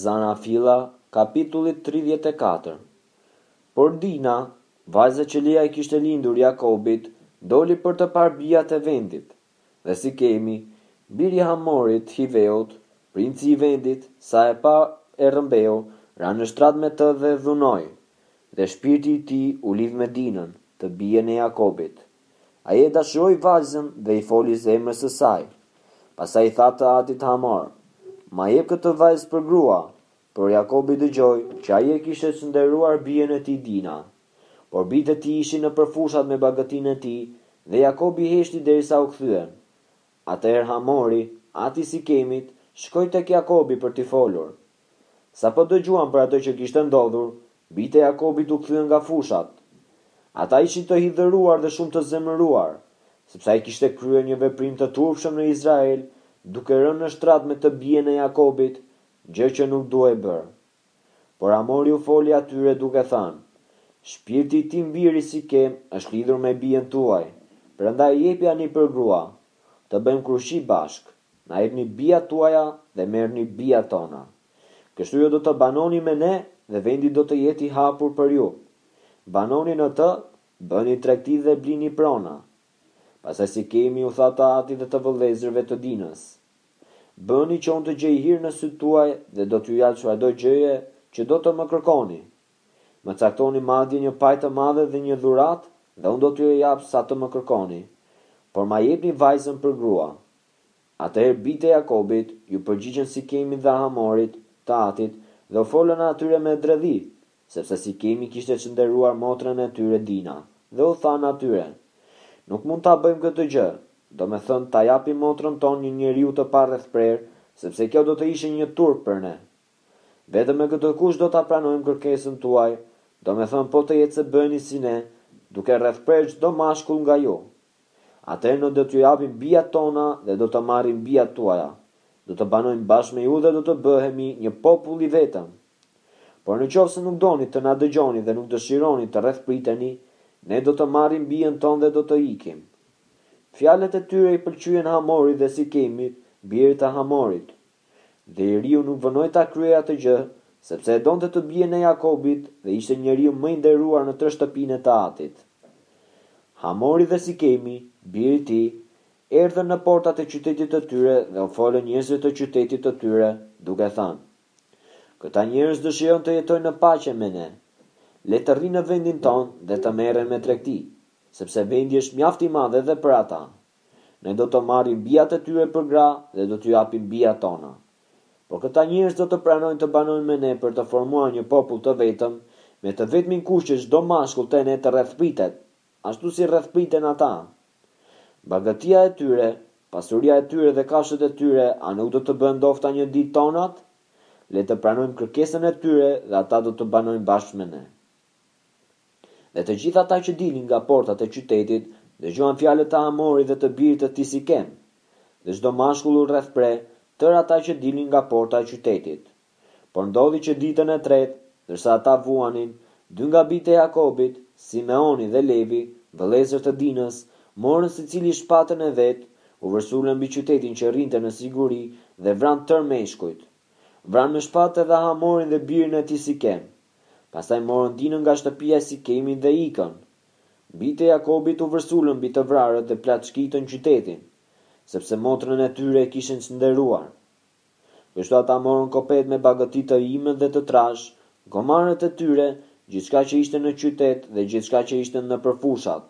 Zanafilla, kapitulli tridhjetë e katër Por Dina, vajza që Lea i kishte lindur Jakobit, doli për të parë bijat e vendit. Dhe Sikemi, biri i Hamorit, Hiveut, princi i vendit, sa e pa e rrëmbeu, ra në shtrat me të dhe dhunoi. Dhe shpirti i tij u lidh me Dinën, të bijën e Jakobit. Ai e dashuroi vajzën dhe i foli zemrës së saj. Pastaj i tha të atit Hamor, Ma jep këtë vajzë për grua. Por Jakobi dëgjoi që ai e kishte çnderuar bijën e tij Dina. Por bijtë e tij ishin nëpër fushat me bagëtinë e tij dhe Jakobi heshti derisa u kthyen. Atëherë Hamori, ati i Sikemit, shkoi tek Jakobi për t'i folur. Sapo dëgjuan për atë që kishte ndodhur, bijtë e Jakobit u kthyen nga fushat. Ata ishin të hidhëruar dhe shumë të zemëruar, sepse ai kishte kryer një veprim të turpshëm në Izrael, duke rënë në shtrat me të bijën e Jakobit, gjë që nuk duhej bërë. Por Hamori u foli atyre duke thënë, Shpirti i tim biri Sikem është lidhur me bijën tuaj, prandaj jepjani për grua, Të bëjmë krushqi bashkë. Na jepni bijat tuaja dhe merrni bijat tona. Kështu ju do të banoni me ne dhe vendi do të jetë i hapur për ju. Banoni në të, bëni tregti dhe blini prona. Pastaj Sikemi u tha të atit dhe të vëllezërve të Dinës. Bëni që unë të gjej hir në sytë tuaj dhe do t'ju jap çfarëdo gjëje që do të më kërkoni. Më caktoni madje një pajë të madhe dhe një dhuratë dhe unë do t'ju jap sa të më kërkoni, por ma jepni vajzën për grua. Atëherë bijtë e Jakobit iu përgjigjën Sikemit dhe Hamorit, të atit, dhe u folën atyre me dredhi, sepse Sikemi kishte çnderuar motrën e tyre Dina, dhe u thanë atyre, Nuk mund ta bëjmë këtë gjë, domethënë ta japim motrën tonë një njeriu të parrethprerë, sepse kjo do të ishe një turp për ne. Vetëm me këtë kusht do ta pranojmë kërkesën tuaj, domethënë po të jetë se bëheni si ne, duke rrethprerë çdo mashkull nga ju. Atëherë ne do t'ju japim bijat tona dhe do të marrim bijat tuaja. Do të banojmë bashkë me ju dhe do të bëhemi një popull i vetëm. Por në qoftë se nuk doni të na dëgjoni dhe nuk dëshironi të rrethpriteni, ne do të marrim bijën tonë dhe do të ikim. Fjalët e tyre i pëlqyen Hamorit dhe Sikemit, birit të Hamorit. Dhe i riu nuk vonoi ta kryejë atë gjë, sepse e donte të bijën e Jakobit dhe ishte njeriu më i nderuar në tërë shtëpinë e të atit. Hamori dhe Sikemi, biri i tij, erdhën në portat e qytetit të tyre dhe u folën njerëzve të qytetit të tyre, duke thënë, Këta njerëz dëshirojnë të jetojnë në paqe me ne. Le të rrinë në vendin tonë dhe të merren me tregti, sepse vendi është mjaft i madh edhe për ata. Ne do të marrim bijat e tyre për gra dhe do t'u japim bijat tona. Por këta njerëz do të pranojnë të banojnë me ne për të formuar një popull të vetëm, me të vetmin kusht që çdo mashkull te ne të rrethpritet, ashtu si rrethpriten ata. Bagëtia e tyre, pasuria e tyre dhe kafshët e tyre a nuk do të bëhen ndofta një ditë tonat? Le të pranojmë kërkesën e tyre dhe ata do të banojnë bashkë me ne. Dhe të gjithë ata që dilnin nga portat e qytetit, dëgjuan fjalët të Hamorit dhe të birit të tij Sikem, dhe çdo mashkull u rrethpre, tërë ata që dilnin nga porta e qytetit. Por ndodhi që ditën e tretë, ndërsa ata vuanin, dy nga bijtë e Jakobit, Simeoni dhe Levi, vëllezër të Dinës, morën secili shpatën e vet, u vërsulën mbi qytetin që rrinte në siguri dhe vranë tërë meshkujt. Vranë me shpatë edhe Hamorin dhe birin e tij Sikem, Pastaj morën Dinën nga shtëpia e Sikemit dhe ikën. Bijtë e Jakobit u vërsulën mbi të vrarët dhe plaçkitën qytetin, sepse motrën e tyre e kishin çnderuar. Kështu ata morën kopetë me bagëti të imët dhe të trashë, gomarët e tyre, gjithçka që ishte në qytet dhe gjithçka që ishte nëpër fushat.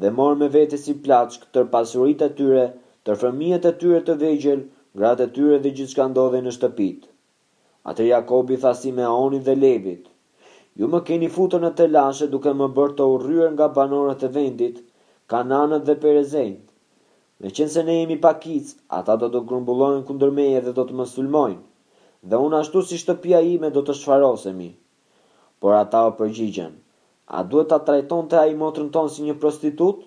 Dhe morën me vete si plaçkë tërë pasuritë e tyre, tërë fëmijët e tyre të vegjël, gratë e tyre dhe gjithçka ndodhej në shtëpitë. Atëherë Jakobi u tha Simeonit dhe Levit, Ju më keni futur në telashe duke më bërë të urryer nga banorët e vendit, Kananejtë dhe Perezejtë. Meqenëse ne jemi pakicë, ata do të grumbullohen kundër meje dhe do të më sulmojnë, dhe unë ashtu si shtëpia ime do të shfarosemi. Por ata u përgjigjën, A duhet ta trajtonte ai motrën tonë si një prostitutë?